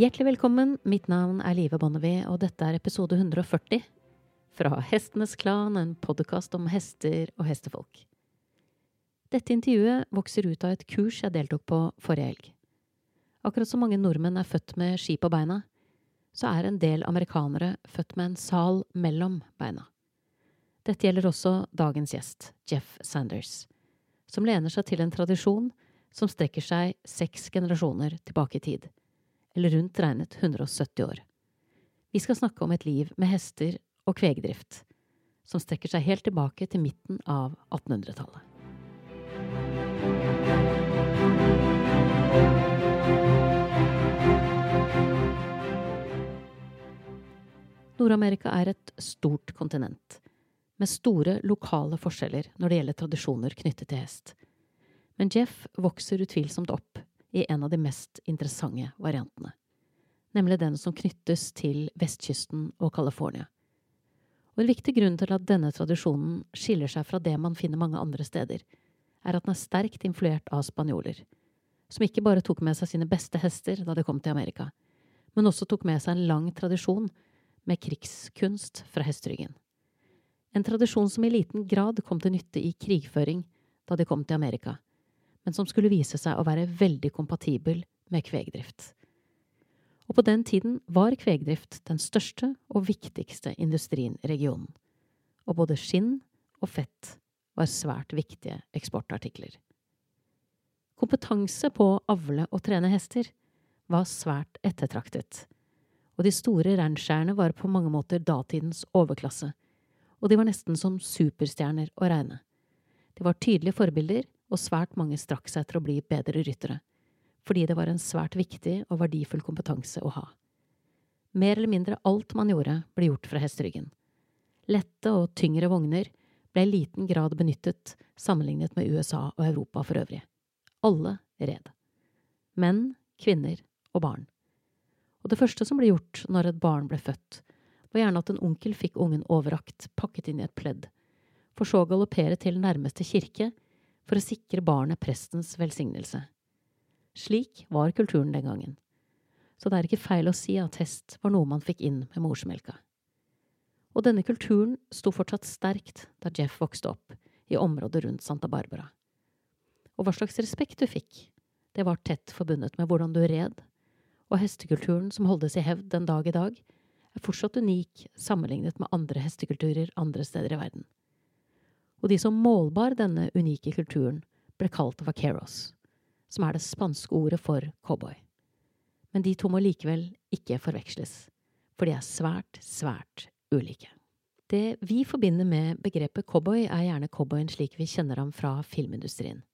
Hjertelig velkommen, mitt navn er Live Bonnevie, og dette er episode 140 fra Hestenes Klan, en podkast om hester og hestefolk. Dette intervjuet vokser ut av et kurs jeg deltok på forrige helg. Akkurat som mange nordmenn er født med ski på beina, så er en del amerikanere født med en sal mellom beina. Dette gjelder også dagens gjest, Jeff Sanders, som lener seg til en tradisjon som strekker seg seks generasjoner tilbake i tid, eller rundt regnet 170 år. Vi skal snakke om et liv med hester og kvegdrift, som strekker seg helt tilbake til midten av 1800-tallet. Nord-Amerika er et stort kontinent, med store lokale forskjeller når det gjelder tradisjoner knyttet til hest. Men Jeff vokser utvilsomt opp i en av de mest interessante variantene, nemlig den som knyttes til vestkysten og California. Og en viktig grunn til at denne tradisjonen skiller seg fra det man finner mange andre steder, er at den er sterkt influert av spanjoler, som ikke bare tok med seg sine beste hester da de kom til Amerika, men også tok med seg en lang tradisjon med krigskunst fra hesteryggen. En tradisjon som i liten grad kom til nytte i krigføring da de kom til Amerika, men som skulle vise seg å være veldig kompatibel med kvegdrift. Og på den tiden var kvegdrift den største og viktigste industrien i regionen, og både skinn og fett var svært viktige eksportartikler. Kompetanse på å avle og trene hester var svært ettertraktet, og de store rancherne var på mange måter datidens overklasse, og de var nesten som superstjerner å regne. De var tydelige forbilder, og svært mange strakk seg etter å bli bedre ryttere, fordi det var en svært viktig og verdifull kompetanse å ha. Mer eller mindre alt man gjorde, ble gjort fra hesteryggen. Lette og tyngre vogner ble i liten grad benyttet sammenlignet med USA og Europa for øvrig. Alle red. Menn, kvinner og barn. Og det første som ble gjort når et barn ble født, var gjerne at en onkel fikk ungen overrakt, pakket inn i et pledd, for så å galoppere til nærmeste kirke for å sikre barnet prestens velsignelse. Slik var kulturen den gangen, så det er ikke feil å si at hest var noe man fikk inn med morsmelka. Og denne kulturen sto fortsatt sterkt da Jeff vokste opp i området rundt Santa Barbara. Og hva slags respekt du fikk, det var tett forbundet med hvordan du red, og hestekulturen som holdes i hevd den dag i dag, er fortsatt unik sammenlignet med andre hestekulturer andre steder i verden. Og de som målbar denne unike kulturen, ble kalt vaqueros, som er det spanske ordet for cowboy. Men de to må likevel ikke forveksles, for de er svært, svært ulike. Det vi forbinder med begrepet cowboy, er gjerne cowboyen slik vi kjenner ham fra filmindustrien.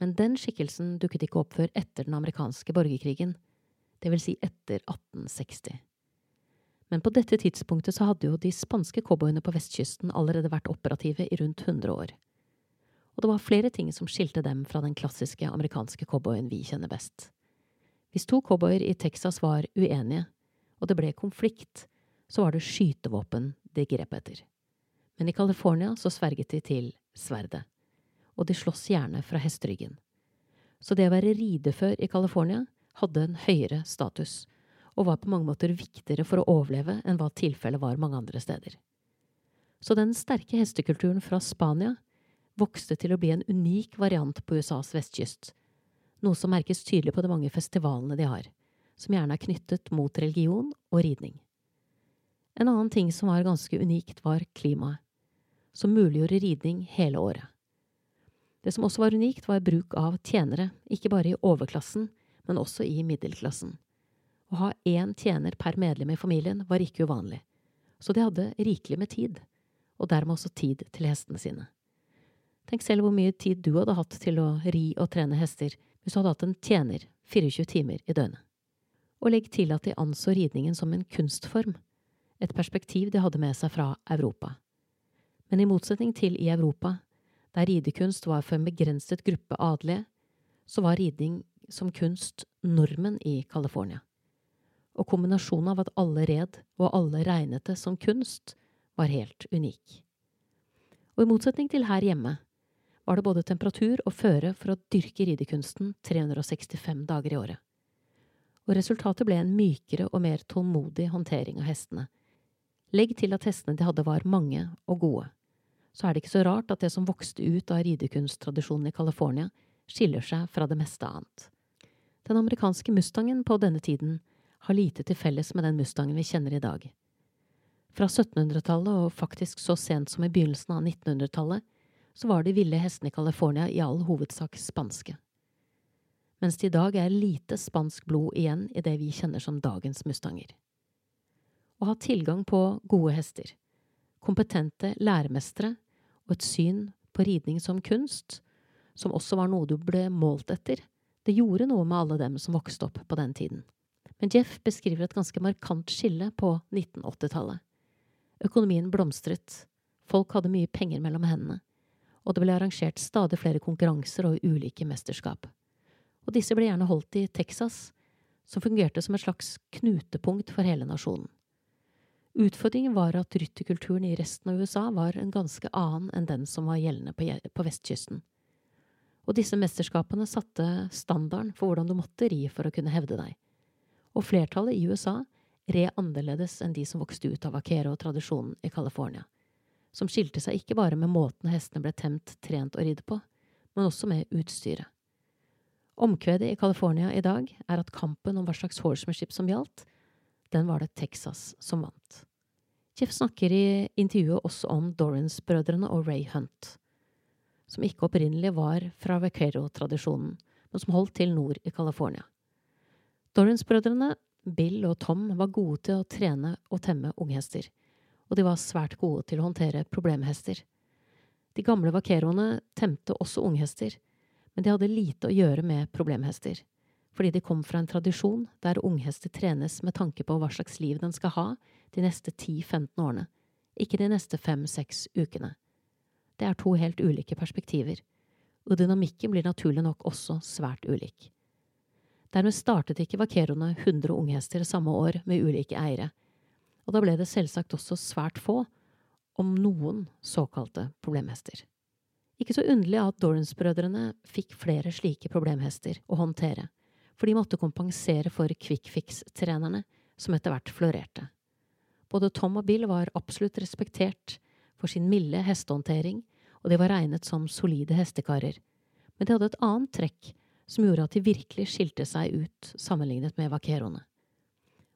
Men den skikkelsen dukket ikke opp før etter den amerikanske borgerkrigen, det vil si etter 1860. Men på dette tidspunktet så hadde jo de spanske cowboyene på vestkysten allerede vært operative i rundt 100 år. Og det var flere ting som skilte dem fra den klassiske amerikanske cowboyen vi kjenner best. Hvis to cowboyer i Texas var uenige, og det ble konflikt, så var det skytevåpen de grep etter. Men i California så sverget de til sverdet, og de sloss gjerne fra hesteryggen. Så det å være ridefør i California hadde en høyere status, og var på mange måter viktigere for å overleve enn hva tilfellet var mange andre steder. Så den sterke hestekulturen fra Spania vokste til å bli en unik variant på USAs vestkyst, noe som merkes tydelig på de mange festivalene de har, som gjerne er knyttet mot religion og ridning. En annen ting som var ganske unikt, var klimaet, som muliggjorde ridning hele året. Det som også var unikt, var bruk av tjenere, ikke bare i overklassen, men også i middelklassen. Å ha én tjener per medlem i familien var ikke uvanlig, så de hadde rikelig med tid, og dermed også tid til hestene sine. Tenk selv hvor mye tid du hadde hatt til å ri og trene hester hvis du hadde hatt en tjener 24 timer i døgnet. Og legg til at de anså ridningen som en kunstform, et perspektiv de hadde med seg fra Europa. Men i motsetning til i Europa, der ridekunst var for en begrenset gruppe adelige, så var ridning som kunst normen i California og kombinasjonen av at alle red og alle regnet det som kunst, var helt unik. Og i motsetning til her hjemme var det både temperatur og føre for å dyrke ridekunsten 365 dager i året. og resultatet ble en mykere og mer tålmodig håndtering av hestene. Legg til at hestene de hadde var mange og gode. Så er det ikke så rart at det som vokste ut av ridekunsttradisjonen i California, skiller seg fra det meste annet. Den amerikanske mustangen på denne tiden har lite til felles med den mustangen vi kjenner i dag. Fra 1700-tallet og faktisk så sent som i begynnelsen av 1900-tallet så var de ville hestene i California i all hovedsak spanske. Mens det i dag er lite spansk blod igjen i det vi kjenner som dagens mustanger. Å ha tilgang på gode hester, kompetente læremestere og et syn på ridning som kunst, som også var noe du ble målt etter, det gjorde noe med alle dem som vokste opp på den tiden. Men Jeff beskriver et ganske markant skille på 1980-tallet. Økonomien blomstret, folk hadde mye penger mellom hendene, og det ble arrangert stadig flere konkurranser og ulike mesterskap. Og disse ble gjerne holdt i Texas, som fungerte som et slags knutepunkt for hele nasjonen. Utfordringen var at rytterkulturen i resten av USA var en ganske annen enn den som var gjeldende på, vestkysten. Og disse mesterskapene satte standarden for hvordan du måtte ri for å kunne hevde deg. Og flertallet i USA red annerledes enn de som vokste ut av vaquero-tradisjonen i California som skilte seg ikke bare med måten hestene ble temt, trent og ridd på, men også med utstyret. Omkvedet i California i dag er at kampen om hva slags horsemanship som gjaldt, den var det Texas som vant. Jeff snakker i intervjuet også om Dorrance-brødrene og Ray Hunt, som ikke opprinnelig var fra vaquero-tradisjonen, men som holdt til nord i California. Dorrance-brødrene, Bill og Tom, var gode til å trene og temme unghester og de var svært gode til å håndtere problemhester. De gamle vaqueroene temte også unghester, men de hadde lite å gjøre med problemhester, fordi de kom fra en tradisjon der unghester trenes med tanke på hva slags liv den skal ha de neste 10–15 årene, ikke de neste fem–seks ukene. Det er to helt ulike perspektiver, og dynamikken blir naturlig nok også svært ulik. Dermed startet ikke vaqueroene 100 unghester samme år med ulike eiere, og da ble det selvsagt også svært få, om noen, såkalte problemhester. Ikke så underlig at Dorrance-brødrene fikk flere slike problemhester å håndtere, for de måtte kompensere for quick-fix-trenerne som etter hvert florerte. Både Tom og Bill var absolutt respektert for sin milde hestehåndtering, og de var regnet som solide hestekarer, men de hadde et annet trekk som gjorde at de virkelig skilte seg ut sammenlignet med vaqueroene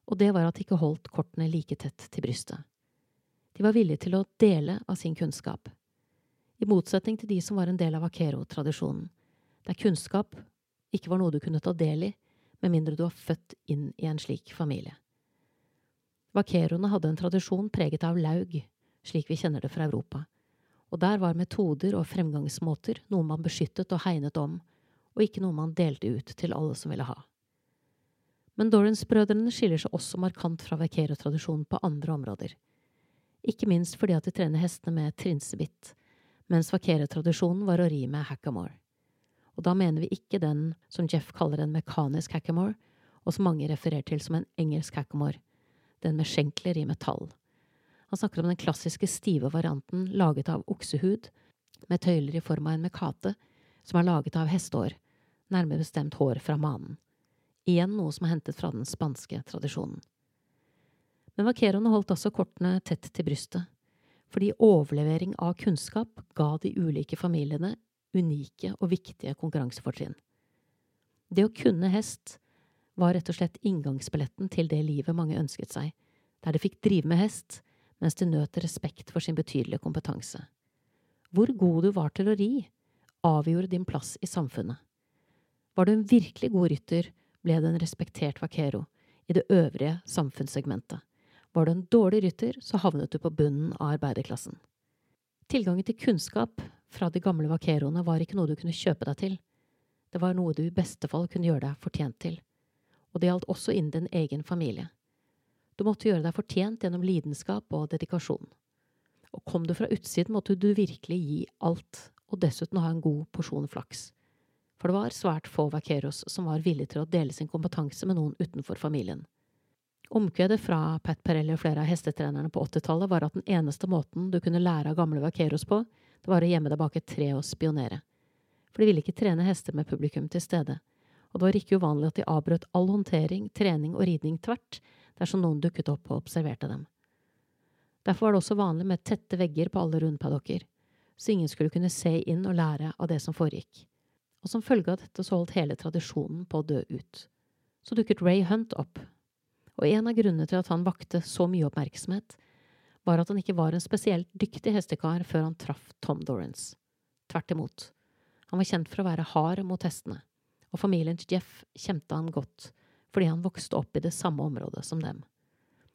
og det var at de ikke holdt kortene like tett til brystet. De var villige til å dele av sin kunnskap, i motsetning til de som var en del av vaquero-tradisjonen, der kunnskap ikke var noe du kunne ta del i med mindre du var født inn i en slik familie. Vaqueroene hadde en tradisjon preget av laug, slik vi kjenner det fra Europa, og der var metoder og fremgangsmåter noe man beskyttet og hegnet om, og ikke noe man delte ut til alle som ville ha. Men Dorrance-brødrene skiller seg også markant fra Vaquero-tradisjonen på andre områder. Ikke minst fordi at de trener hestene med trinsebitt, mens Vaquero-tradisjonen var å ri med hackamore. Og da mener vi ikke den som Jeff kaller en mekanisk hackamore, og som mange refererer til som en engelsk hackamore, den med skjenkler i metall. Han snakker om den klassiske stive varianten laget av oksehud, med tøyler i form av en mekate, som er laget av hestehår, nærmere bestemt hår fra manen igjen noe som er hentet fra den spanske tradisjonen. Men vaqueroene holdt også kortene tett til brystet, fordi overlevering av kunnskap ga de ulike familiene unike og viktige konkurransefortrinn. Det å kunne hest var rett og slett inngangsbilletten til det livet mange ønsket seg, der de fikk drive med hest mens de nøt respekt for sin betydelige kompetanse. Hvor god du var til å ri, avgjorde din plass i samfunnet. Var du en virkelig god rytter, ble du en respektert vaquero i det øvrige samfunnssegmentet. Var du en dårlig rytter, så havnet du på bunnen av arbeiderklassen. Tilgangen til kunnskap fra de gamle vaqueroene var ikke noe du kunne kjøpe deg til. Det var noe du i beste fall kunne gjøre deg fortjent til. Og det gjaldt også innen din egen familie. Du måtte gjøre deg fortjent gjennom lidenskap og dedikasjon. Og kom du fra utsiden, måtte du virkelig gi alt, og dessuten ha en god porsjon flaks for det var svært få vaqueros som var villige til å dele sin kompetanse med noen utenfor familien. Omkvedet fra Pat Perelli og flere av hestetrenerne på 80-tallet var at den eneste måten du kunne lære av gamle vaqueros på, det var å gjemme deg bak et tre og spionere. For de ville ikke trene hester med publikum til stede, og det var ikke uvanlig at de avbrøt all håndtering, trening og ridning tvert dersom noen dukket opp og observerte dem. Derfor var det også vanlig med tette vegger på alle rundpaddocker, så ingen skulle kunne se inn og lære av det som foregikk. Og som følge av dette så holdt hele tradisjonen på å dø ut. Så dukket Ray Hunt opp, og en av grunnene til at han vakte så mye oppmerksomhet, var at han ikke var en spesielt dyktig hestekar før han traff Tom Dorrance. Tvert imot. Han var kjent for å være hard mot hestene og familien til Jeff kjente han godt fordi han vokste opp i det samme området som dem.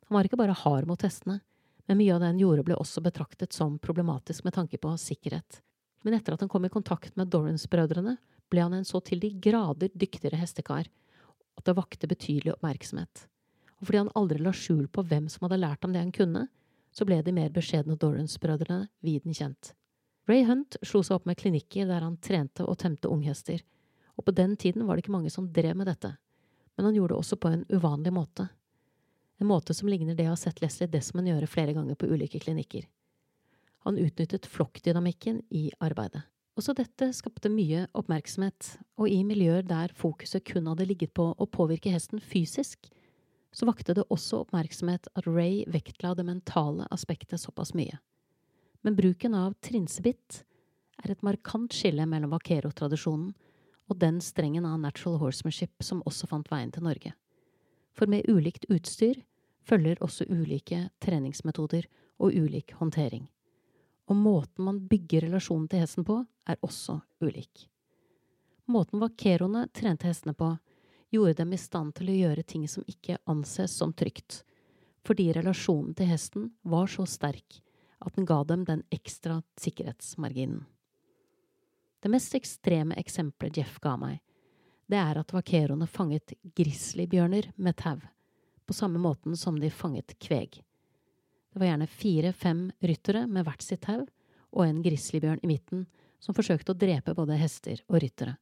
Han var ikke bare hard mot hestene, men mye av det han gjorde ble også betraktet som problematisk med tanke på sikkerhet. Men etter at han kom i kontakt med Dorrance-brødrene, ble han en så til de grader dyktigere hestekar at det vakte betydelig oppmerksomhet. Og fordi han aldri la skjul på hvem som hadde lært ham det han kunne, så ble de mer beskjedne Dorrance-brødrene viden kjent. Ray Hunt slo seg opp med klinikker der han trente og temte unghester, og på den tiden var det ikke mange som drev med dette, men han gjorde det også på en uvanlig måte. En måte som ligner det jeg har sett Leslie Desmond gjøre flere ganger på ulike klinikker. Han utnyttet flokkdynamikken i arbeidet. Også dette skapte mye oppmerksomhet, og i miljøer der fokuset kun hadde ligget på å påvirke hesten fysisk, så vakte det også oppmerksomhet at Ray vektla det mentale aspektet såpass mye. Men bruken av trinsebitt er et markant skille mellom vaquero-tradisjonen og den strengen av natural horsemanship som også fant veien til Norge. For med ulikt utstyr følger også ulike treningsmetoder og ulik håndtering. Og måten man bygger relasjonen til hesten på, er også ulik. Måten vakeroene trente hestene på, gjorde dem i stand til å gjøre ting som ikke anses som trygt, fordi relasjonen til hesten var så sterk at den ga dem den ekstra sikkerhetsmarginen. Det mest ekstreme eksempelet Jeff ga meg, det er at vakeroene fanget grizzlybjørner med tau, på samme måten som de fanget kveg. Det var gjerne fire–fem ryttere med hvert sitt tau og en grizzlybjørn i midten som forsøkte å drepe både hester og ryttere.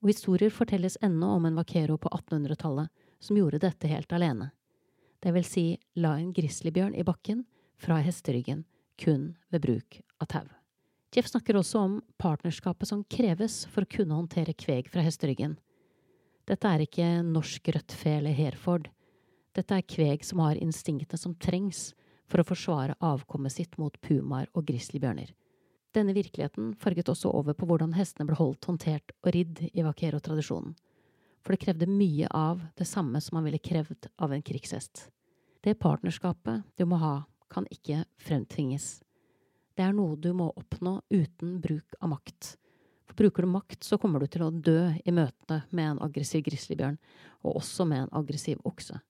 Og historier fortelles ennå om en vakero på 1800-tallet som gjorde dette helt alene. Det vil si la en grizzlybjørn i bakken fra hesteryggen kun ved bruk av tau. Jeff snakker også om partnerskapet som kreves for å kunne håndtere kveg fra hesteryggen. Dette er ikke norsk rødt fe eller Hereford. Dette er kveg som har instinktene som trengs for å forsvare avkommet sitt mot pumaer og grizzlybjørner. Denne virkeligheten farget også over på hvordan hestene ble holdt, håndtert og ridd i vaquero-tradisjonen, for det krevde mye av det samme som man ville krevd av en krigshest. Det partnerskapet du må ha, kan ikke fremtvinges. Det er noe du må oppnå uten bruk av makt. For bruker du makt, så kommer du til å dø i møtene med en aggressiv grizzlybjørn, og også med en aggressiv okse.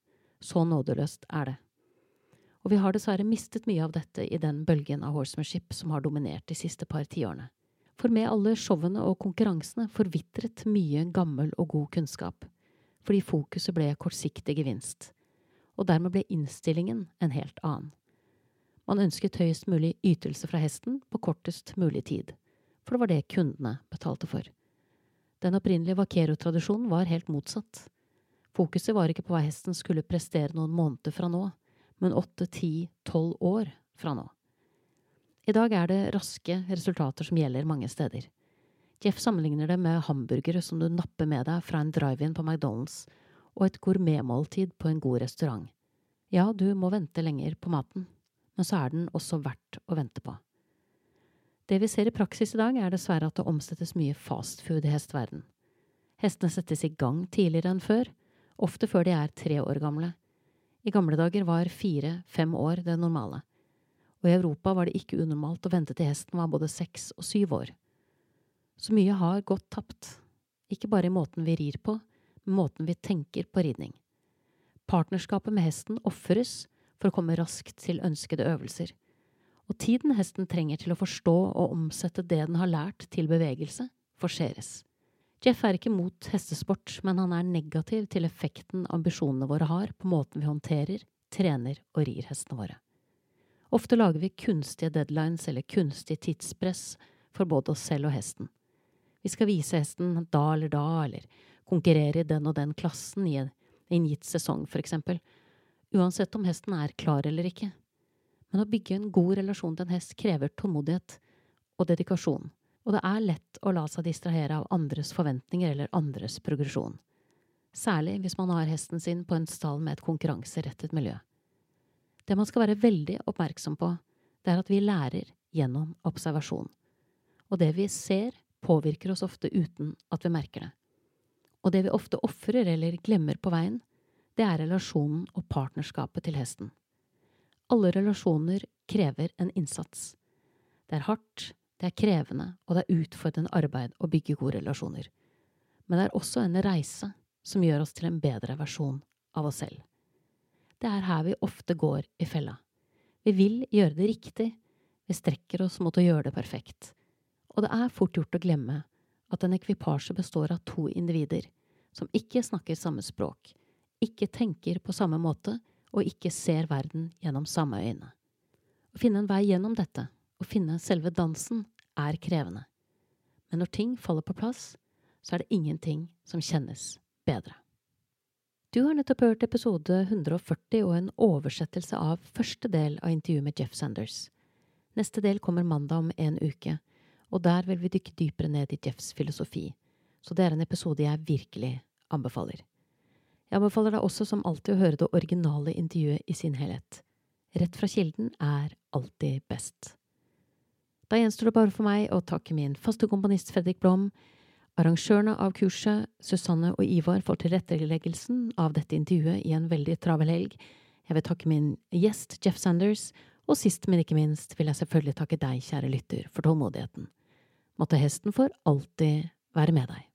Så nådeløst er det. Og vi har dessverre mistet mye av dette i den bølgen av horsemanship som har dominert de siste par tiårene. For med alle showene og konkurransene forvitret mye gammel og god kunnskap, fordi fokuset ble kortsiktig gevinst, og dermed ble innstillingen en helt annen. Man ønsket høyest mulig ytelse fra hesten på kortest mulig tid, for det var det kundene betalte for. Den opprinnelige vaquero-tradisjonen var helt motsatt. Fokuset var ikke på hva hesten skulle prestere noen måneder fra nå, men åtte, ti, tolv år fra nå. I dag er det raske resultater som gjelder mange steder. Jeff sammenligner det med hamburgere som du napper med deg fra en drive-in på McDonald's, og et gourmetmåltid på en god restaurant. Ja, du må vente lenger på maten men så er den også verdt å vente på. Det vi ser i praksis i dag, er dessverre at det omsettes mye fastfood i hesteverden. Hestene settes i gang tidligere enn før, ofte før de er tre år gamle. I gamle dager var fire–fem år det normale, og i Europa var det ikke unormalt å vente til hesten var både seks og syv år. Så mye har gått tapt, ikke bare i måten vi rir på, men måten vi tenker på ridning. Partnerskapet med hesten ofres for å komme raskt til ønskede øvelser, og tiden hesten trenger til å forstå og omsette det den har lært til bevegelse, forseres. Jeff er ikke mot hestesport, men han er negativ til effekten ambisjonene våre har på måten vi håndterer, trener og rir hestene våre. Ofte lager vi kunstige deadlines eller kunstig tidspress for både oss selv og hesten. Vi skal vise hesten da eller da, eller konkurrere i den og den klassen i en gitt sesong, for eksempel, uansett om hesten er klar eller ikke. Men å bygge en god relasjon til en hest krever tålmodighet og dedikasjon, og det er lett å la seg distrahere av andres forventninger eller andres progresjon. særlig hvis man har hesten sin på en stall med et konkurranserettet miljø. Det man skal være veldig oppmerksom på, det er at vi lærer gjennom observasjon, og det vi ser, påvirker oss ofte uten at vi merker det. Og det vi ofte ofrer eller glemmer på veien, det er relasjonen og partnerskapet til hesten. Alle relasjoner krever en innsats. Det er hardt, det er krevende, og det er utfordrende arbeid å bygge gode relasjoner. Men det er også en reise som gjør oss til en bedre versjon av oss selv. Det er her vi ofte går i fella. Vi vil gjøre det riktig, vi strekker oss mot å gjøre det perfekt. Og det er fort gjort å glemme at en ekvipasje består av to individer som ikke snakker samme språk, ikke tenker på samme måte og ikke ser verden gjennom samme øyne. Å finne en vei gjennom dette, å finne selve dansen, er krevende. Men når ting faller på plass, så er det ingenting som kjennes bedre. Du har nettopp hørt episode 140 og en oversettelse av første del av intervjuet med Jeff Sanders. Neste del kommer mandag om en uke, og der vil vi dykke dypere ned i Jeffs filosofi, så det er en episode jeg virkelig anbefaler. Jeg anbefaler deg også som alltid å høre det originale intervjuet i sin helhet. Rett fra kilden er alltid best. Da gjenstår det bare for meg å takke min faste komponist Fredrik Blom, arrangørene av kurset, Susanne og Ivar, for tilretteleggelsen av dette intervjuet i en veldig travel helg. Jeg vil takke min gjest Jeff Sanders, og sist, men ikke minst, vil jeg selvfølgelig takke deg, kjære lytter, for tålmodigheten. Måtte hesten for alltid være med deg.